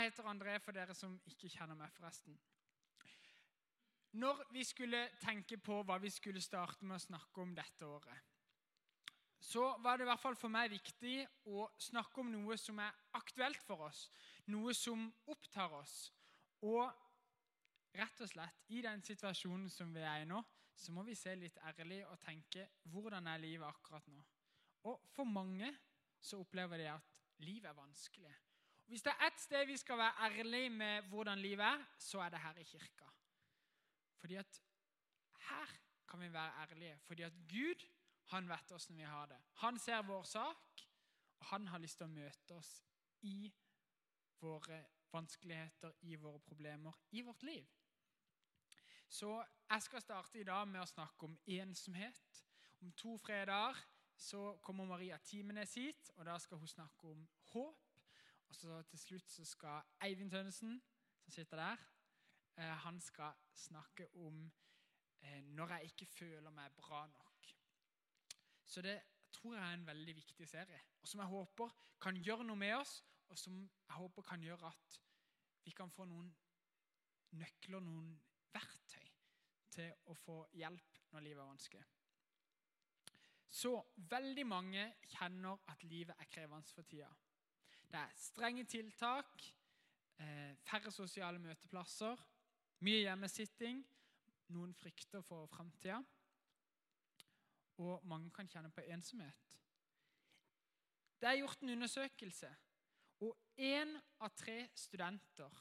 Jeg heter André, for dere som ikke kjenner meg, forresten. Når vi skulle tenke på hva vi skulle starte med å snakke om dette året, så var det i hvert fall for meg viktig å snakke om noe som er aktuelt for oss. Noe som opptar oss. Og rett og slett, i den situasjonen som vi er i nå, så må vi se litt ærlig og tenke hvordan er livet akkurat nå? Og for mange så opplever de at livet er vanskelig. Hvis det er ett sted vi skal være ærlige med hvordan livet er, så er det her i kirka. Fordi at her kan vi være ærlige. Fordi at Gud han vet hvordan vi har det. Han ser vår sak, og han har lyst til å møte oss i våre vanskeligheter, i våre problemer, i vårt liv. Så jeg skal starte i dag med å snakke om ensomhet. Om to fredager så kommer Maria Timenes hit, og da skal hun snakke om håp. Så til slutt så skal Eivind Tønnesen, som sitter der, eh, han skal snakke om eh, når jeg ikke føler meg bra nok. Så det tror jeg er en veldig viktig serie, og som jeg håper kan gjøre noe med oss, og som jeg håper kan gjøre at vi kan få noen nøkler, noen verktøy, til å få hjelp når livet er vanskelig. Så veldig mange kjenner at livet er krevende for tida. Det er strenge tiltak, eh, færre sosiale møteplasser, mye hjemmesitting, noen frykter for framtida, og mange kan kjenne på ensomhet. Det er gjort en undersøkelse, og én av tre studenter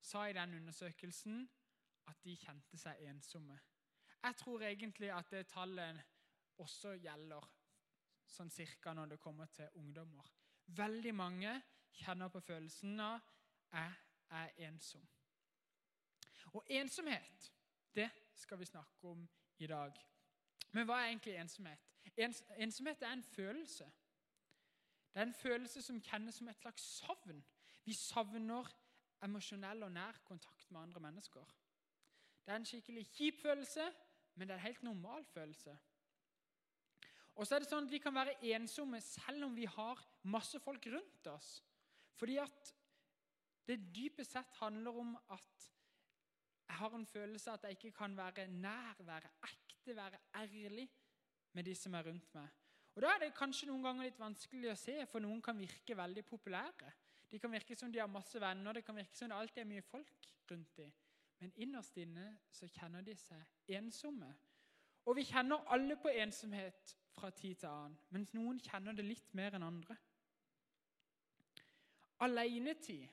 sa i den undersøkelsen at de kjente seg ensomme. Jeg tror egentlig at det tallet også gjelder sånn cirka når det kommer til ungdommer. Veldig mange kjenner på følelsen av jeg er ensom. Og ensomhet, det skal vi snakke om i dag. Men hva er egentlig ensomhet? Ens ensomhet er en følelse. Det er en følelse som kjennes som et slags savn. Vi savner emosjonell og nær kontakt med andre mennesker. Det er en skikkelig kjip følelse, men det er en helt normal følelse. Og så er det sånn at Vi kan være ensomme selv om vi har masse folk rundt oss. Fordi at det dypest sett handler om at jeg har en følelse at jeg ikke kan være nær, være ekte, være ærlig med de som er rundt meg. Og Da er det kanskje noen ganger litt vanskelig å se, for noen kan virke veldig populære. De kan virke som de har masse venner, det kan virke som det alltid er mye folk rundt dem. Men innerst inne så kjenner de seg ensomme. Og vi kjenner alle på ensomhet fra tid til annen, mens noen kjenner det litt mer enn andre. Alenetid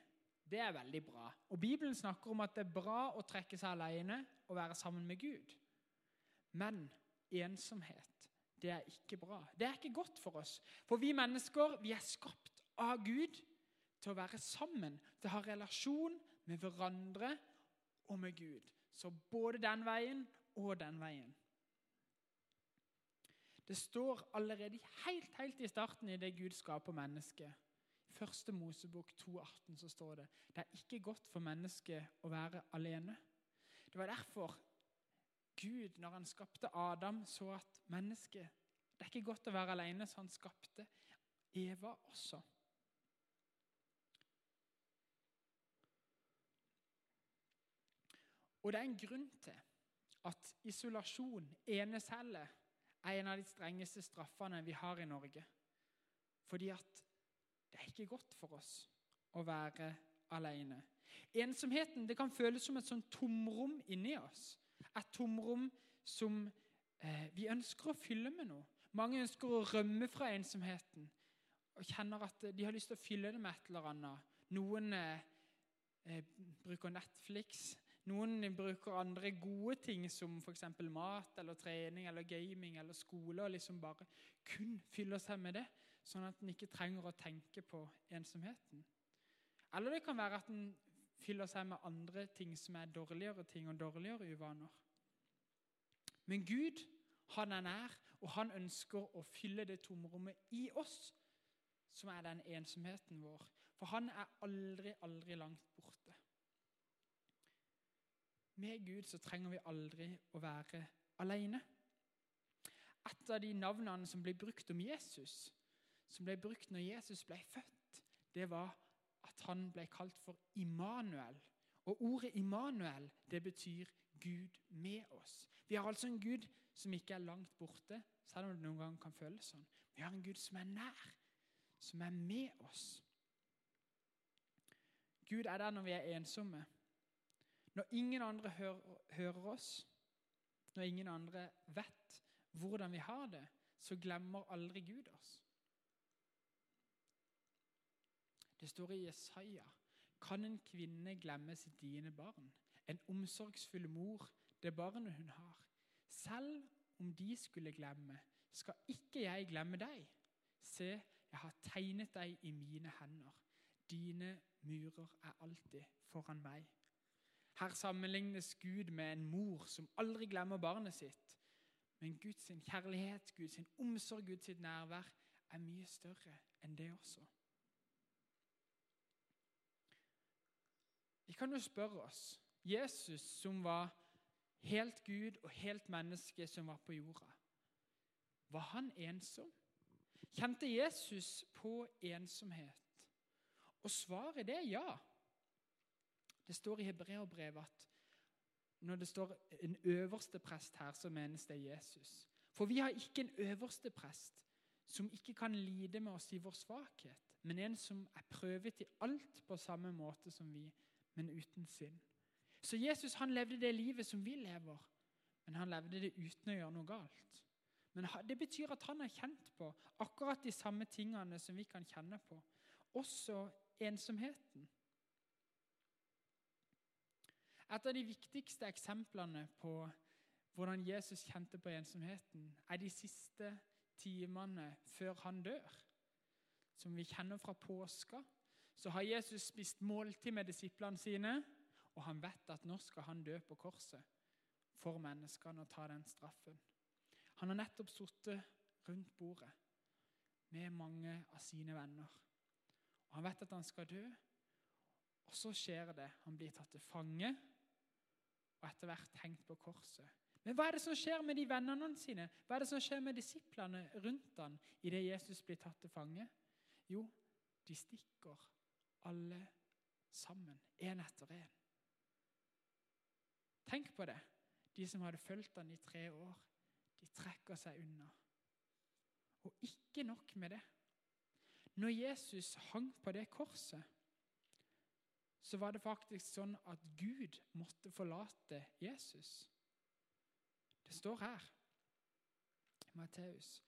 det er veldig bra. Og Bibelen snakker om at det er bra å trekke seg alene og være sammen med Gud. Men ensomhet, det er ikke bra. Det er ikke godt for oss. For vi mennesker vi er skapt av Gud til å være sammen, til å ha relasjon med hverandre og med Gud. Så både den veien og den veien. Det står allerede helt, helt i starten i det Gud skaper mennesket. I første Mosebok 2,18 så står det det er ikke godt for mennesket å være alene. Det var derfor Gud, når han skapte Adam, så at mennesket Det er ikke godt å være alene, så han skapte Eva også. Og det er en grunn til at isolasjon, enecelle, en av de strengeste straffene vi har i Norge. Fordi at det er ikke godt for oss å være alene. Ensomheten det kan føles som et sånt tomrom inni oss. Et tomrom som eh, vi ønsker å fylle med noe. Mange ønsker å rømme fra ensomheten og kjenner at de har lyst til å fylle det med et eller annet. Noen eh, eh bruker Netflix, noen bruker andre gode ting som f.eks. mat eller trening eller gaming eller skole, og liksom bare kun fyller seg med det, sånn at en ikke trenger å tenke på ensomheten. Eller det kan være at en fyller seg med andre ting som er dårligere ting og dårligere uvaner. Men Gud, han er nær, og han ønsker å fylle det tomrommet i oss, som er den ensomheten vår. For han er aldri, aldri langt borte. Med Gud så trenger vi aldri å være alene. Et av de navnene som ble brukt om Jesus, som ble brukt når Jesus ble født, det var at han ble kalt for Immanuel. Og ordet Immanuel det betyr Gud med oss. Vi har altså en Gud som ikke er langt borte, selv om det noen gang kan føles sånn. Vi har en Gud som er nær, som er med oss. Gud er der når vi er ensomme. Når ingen andre hører, oss, når ingen andre vet hvordan vi har det, så glemmer aldri Gud oss. Det står i Jesaja kan en kvinne glemme sitt diende barn, en omsorgsfull mor det barnet hun har. Selv om de skulle glemme, skal ikke jeg glemme deg. Se, jeg har tegnet deg i mine hender. Dine murer er alltid foran meg. Her sammenlignes Gud med en mor som aldri glemmer barnet sitt. Men Guds kjærlighet, Guds omsorg, Guds nærvær er mye større enn det også. Vi kan jo spørre oss Jesus, som var helt Gud og helt menneske som var på jorda, var han ensom? Kjente Jesus på ensomhet? Og svaret er ja. Det står i Hebreabrevet at når det står en øverste prest her, så menes det Jesus. For vi har ikke en øverste prest som ikke kan lide med oss i vår svakhet, men en som er prøvet i alt på samme måte som vi, men uten synd. Så Jesus han levde det livet som vi lever, men han levde det uten å gjøre noe galt. Men Det betyr at han har kjent på akkurat de samme tingene som vi kan kjenne på. Også ensomheten. Et av de viktigste eksemplene på hvordan Jesus kjente på ensomheten, er de siste timene før han dør. Som vi kjenner fra påska, så har Jesus spist måltid med disiplene sine, og han vet at nå skal han dø på korset for menneskene og ta den straffen. Han har nettopp sittet rundt bordet med mange av sine venner. Og Han vet at han skal dø, og så skjer det. Han blir tatt til fange og etter hvert hengt på korset. Men hva er det som skjer med de vennene sine? Hva er det som skjer med disiplene rundt ham idet Jesus blir tatt til fange? Jo, de stikker alle sammen, én etter én. Tenk på det. De som hadde fulgt ham i tre år, de trekker seg unna. Og ikke nok med det. Når Jesus hang på det korset, så var det faktisk sånn at Gud måtte forlate Jesus. Det står her Matteus.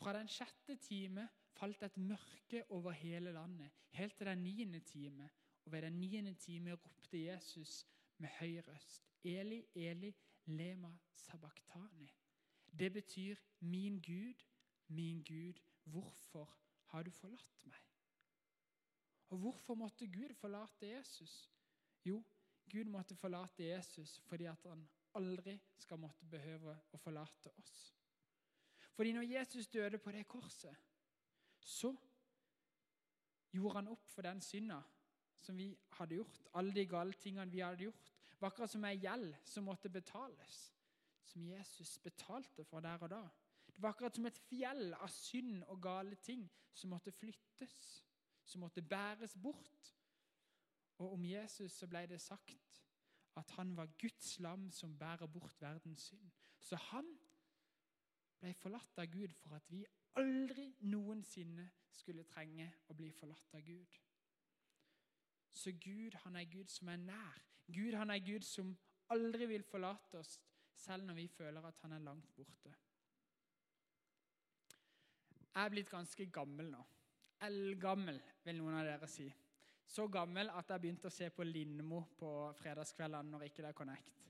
Fra den sjette time falt et mørke over hele landet, helt til den niende time. Og ved den niende time ropte Jesus med høy røst, Eli, Eli, lema sabachthani. Det betyr 'Min Gud, min Gud, hvorfor har du forlatt meg?' Og Hvorfor måtte Gud forlate Jesus? Jo, Gud måtte forlate Jesus fordi at han aldri skal måtte behøve å forlate oss. Fordi når Jesus døde på det korset, så gjorde han opp for den synda som vi hadde gjort, alle de gale tingene vi hadde gjort. Det var akkurat som ei gjeld som måtte betales som Jesus betalte for der og da. Det var akkurat som et fjell av synd og gale ting som måtte flyttes, som måtte bæres bort. Og om Jesus så ble det sagt at han var Guds lam som bærer bort verdens synd. Så han ble forlatt av Gud for at vi aldri noensinne skulle trenge å bli forlatt av Gud. Så Gud, han er Gud som er nær. Gud, han er Gud som aldri vil forlate oss selv når vi føler at han er langt borte. Jeg er blitt ganske gammel nå. Eldgammel, vil noen av dere si. Så gammel at jeg begynte å se på Lindmo på fredagskveldene når ikke det er Connect.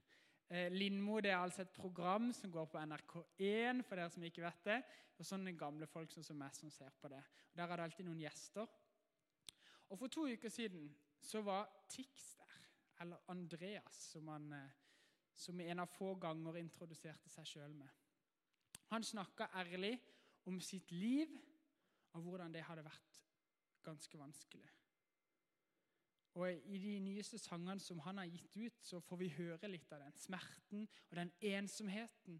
Eh, Lindmo det er altså et program som går på NRK1, for dere som ikke vet det. Og sånne gamle folk som meg som ser på det. Og Der er det alltid noen gjester. Og For to uker siden så var Tix der. Eller Andreas, som han eh, som en av få ganger introduserte seg sjøl med. Han snakka ærlig om sitt liv og hvordan det hadde vært ganske vanskelig. Og I de nyeste sangene som han har gitt ut, så får vi høre litt av den smerten og den ensomheten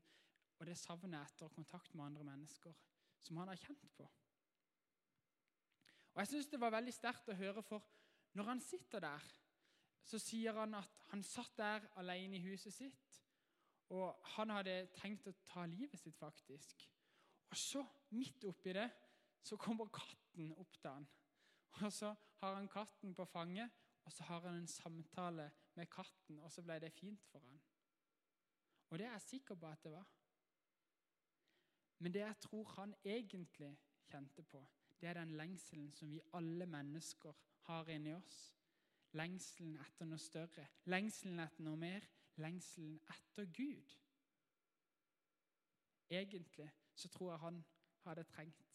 og det savnet etter kontakt med andre mennesker som han har kjent på. Og jeg synes Det var veldig sterkt å høre, for når han sitter der, så sier han at han satt der alene i huset sitt, og han hadde tenkt å ta livet sitt, faktisk. Og så, midt oppi det, så kommer katten opp til han. Og så har han katten på fanget, og så har han en samtale med katten, og så ble det fint for han. Og det er jeg sikker på at det var. Men det jeg tror han egentlig kjente på, det er den lengselen som vi alle mennesker har inni oss. Lengselen etter noe større, lengselen etter noe mer, lengselen etter Gud. Egentlig så tror jeg han hadde trengt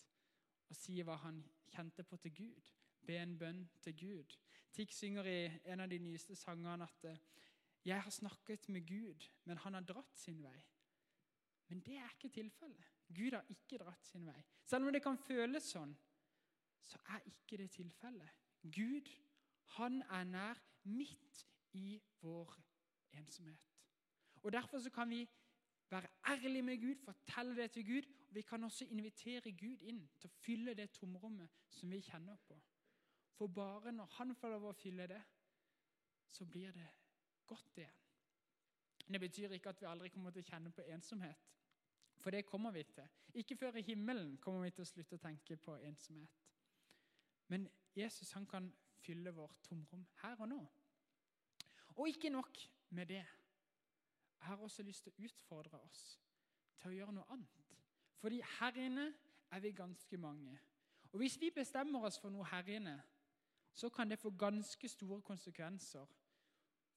å si hva han kjente på til Gud. Be en bønn til Gud. Tikk synger i en av de nyeste sangene at eh, 'Jeg har snakket med Gud, men han har dratt sin vei'. Men det er ikke tilfellet. Gud har ikke dratt sin vei. Selv om det kan føles sånn, så er ikke det tilfellet. Gud, han er nær midt i vår ensomhet. Og Derfor så kan vi være ærlige med Gud, fortelle det til Gud. Vi kan også invitere Gud inn til å fylle det tomrommet som vi kjenner på. For bare når han får lov å fylle det, så blir det godt igjen. Det betyr ikke at vi aldri kommer til å kjenne på ensomhet. For det kommer vi til. Ikke før i himmelen kommer vi til å slutte å tenke på ensomhet. Men Jesus han kan fylle vårt tomrom her og nå. Og ikke nok med det. Jeg har også lyst til å utfordre oss til å gjøre noe annet. Fordi her inne er vi ganske mange. Og hvis vi bestemmer oss for noe her inne, så kan det få ganske store konsekvenser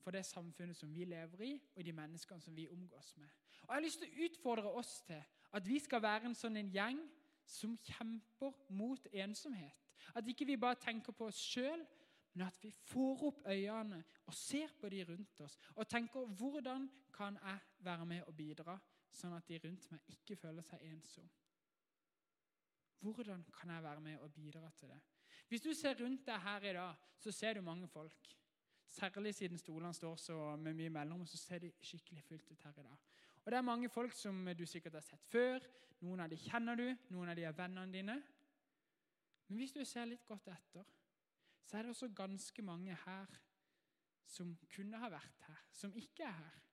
for det samfunnet som vi lever i, og de menneskene som vi omgås med. Og Jeg har lyst til å utfordre oss til at vi skal være en sånn en gjeng som kjemper mot ensomhet. At ikke vi bare tenker på oss sjøl, men at vi får opp øynene og ser på de rundt oss og tenker hvordan kan jeg være med og bidra, sånn at de rundt meg ikke føler seg ensom? Hvordan kan jeg være med og bidra til det? Hvis du ser rundt deg her i dag, så ser du mange folk. Særlig siden stolene står så med mye mellom, så ser de skikkelig fullt ut her i dag. Og Det er mange folk som du sikkert har sett før. Noen av dem kjenner du, noen av dem er vennene dine. Men hvis du ser litt godt etter, så er det også ganske mange her som kunne ha vært her, som ikke er her.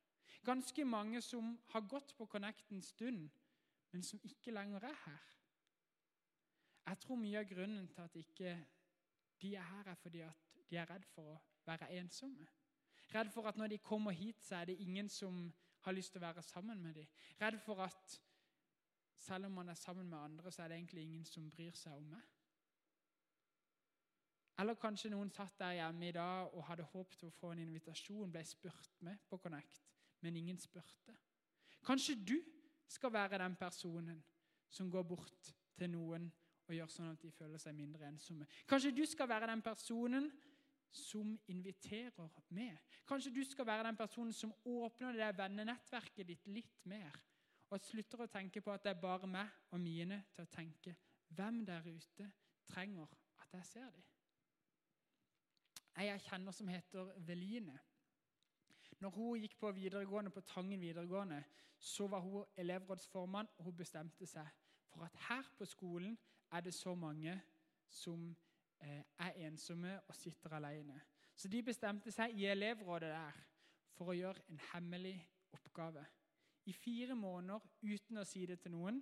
Ganske mange som har gått på Connect en stund, men som ikke lenger er her. Jeg tror mye av grunnen til at ikke de er her, er fordi at de er redd for å være ensomme. Redd for at når de kommer hit, så er det ingen som har lyst til å være sammen med dem. Redd for at selv om man er sammen med andre, så er det egentlig ingen som bryr seg om meg. Eller kanskje noen satt der hjemme i dag og hadde håpet å få en invitasjon, ble spurt med på Connect, men ingen spurte. Kanskje du skal være den personen som går bort til noen og gjør sånn at de føler seg mindre ensomme. Kanskje du skal være den personen som inviterer med. Kanskje du skal være den personen som åpner det vennenettverket ditt litt mer. Og slutter å tenke på at det er bare meg og mine, til å tenke hvem der ute trenger at jeg ser dem. Jeg kjenner som heter Veline. Når hun gikk på videregående på Tangen videregående, så var hun elevrådsformann, og hun bestemte seg for at her på skolen er det så mange som Eh, er ensomme og sitter alene. Så de bestemte seg i elevrådet der for å gjøre en hemmelig oppgave. I fire måneder uten å si det til noen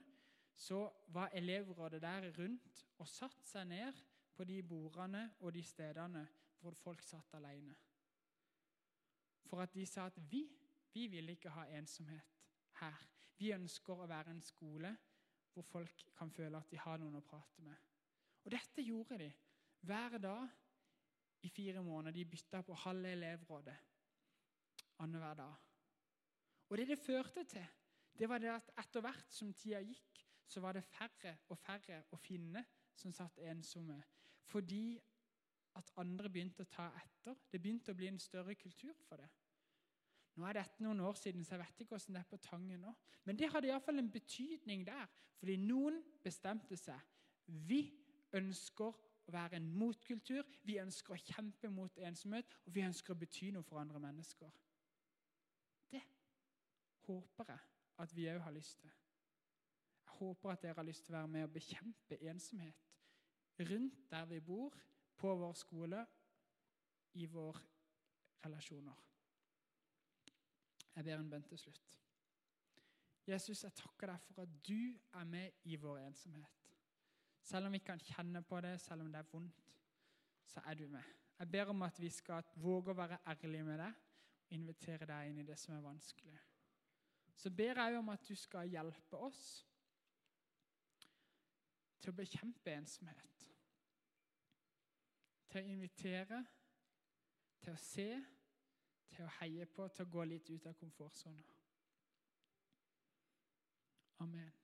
så var elevrådet der rundt og satte seg ned på de bordene og de stedene hvor folk satt alene. For at de sa at vi, vi vil ikke ha ensomhet her. Vi ønsker å være en skole hvor folk kan føle at de har noen å prate med. Og dette gjorde de hver dag i fire måneder. De bytta på halve elevrådet annenhver dag. Og det det førte til, det var det at etter hvert som tida gikk, så var det færre og færre å finne som satt ensomme. Fordi at andre begynte å ta etter. Det begynte å bli en større kultur for det. Nå er dette noen år siden, så jeg vet ikke hvordan det er på Tangen nå. Men det hadde iallfall en betydning der, fordi noen bestemte seg. Vi ønsker å være en motkultur. Vi ønsker å kjempe mot ensomhet, og vi ønsker å bety noe for andre mennesker. Det håper jeg at vi òg har lyst til. Jeg håper at dere har lyst til å være med og bekjempe ensomhet rundt der vi bor, på vår skole i våre relasjoner. Jeg ber en bønn til slutt. Jesus, jeg takker deg for at du er med i vår ensomhet. Selv om vi kan kjenne på det, selv om det er vondt, så er du med. Jeg ber om at vi skal våge å være ærlige med deg og invitere deg inn i det som er vanskelig. Så ber jeg om at du skal hjelpe oss til å bekjempe ensomhet. Til å invitere, til å se, til å heie på, til å gå litt ut av komfortsona. Amen.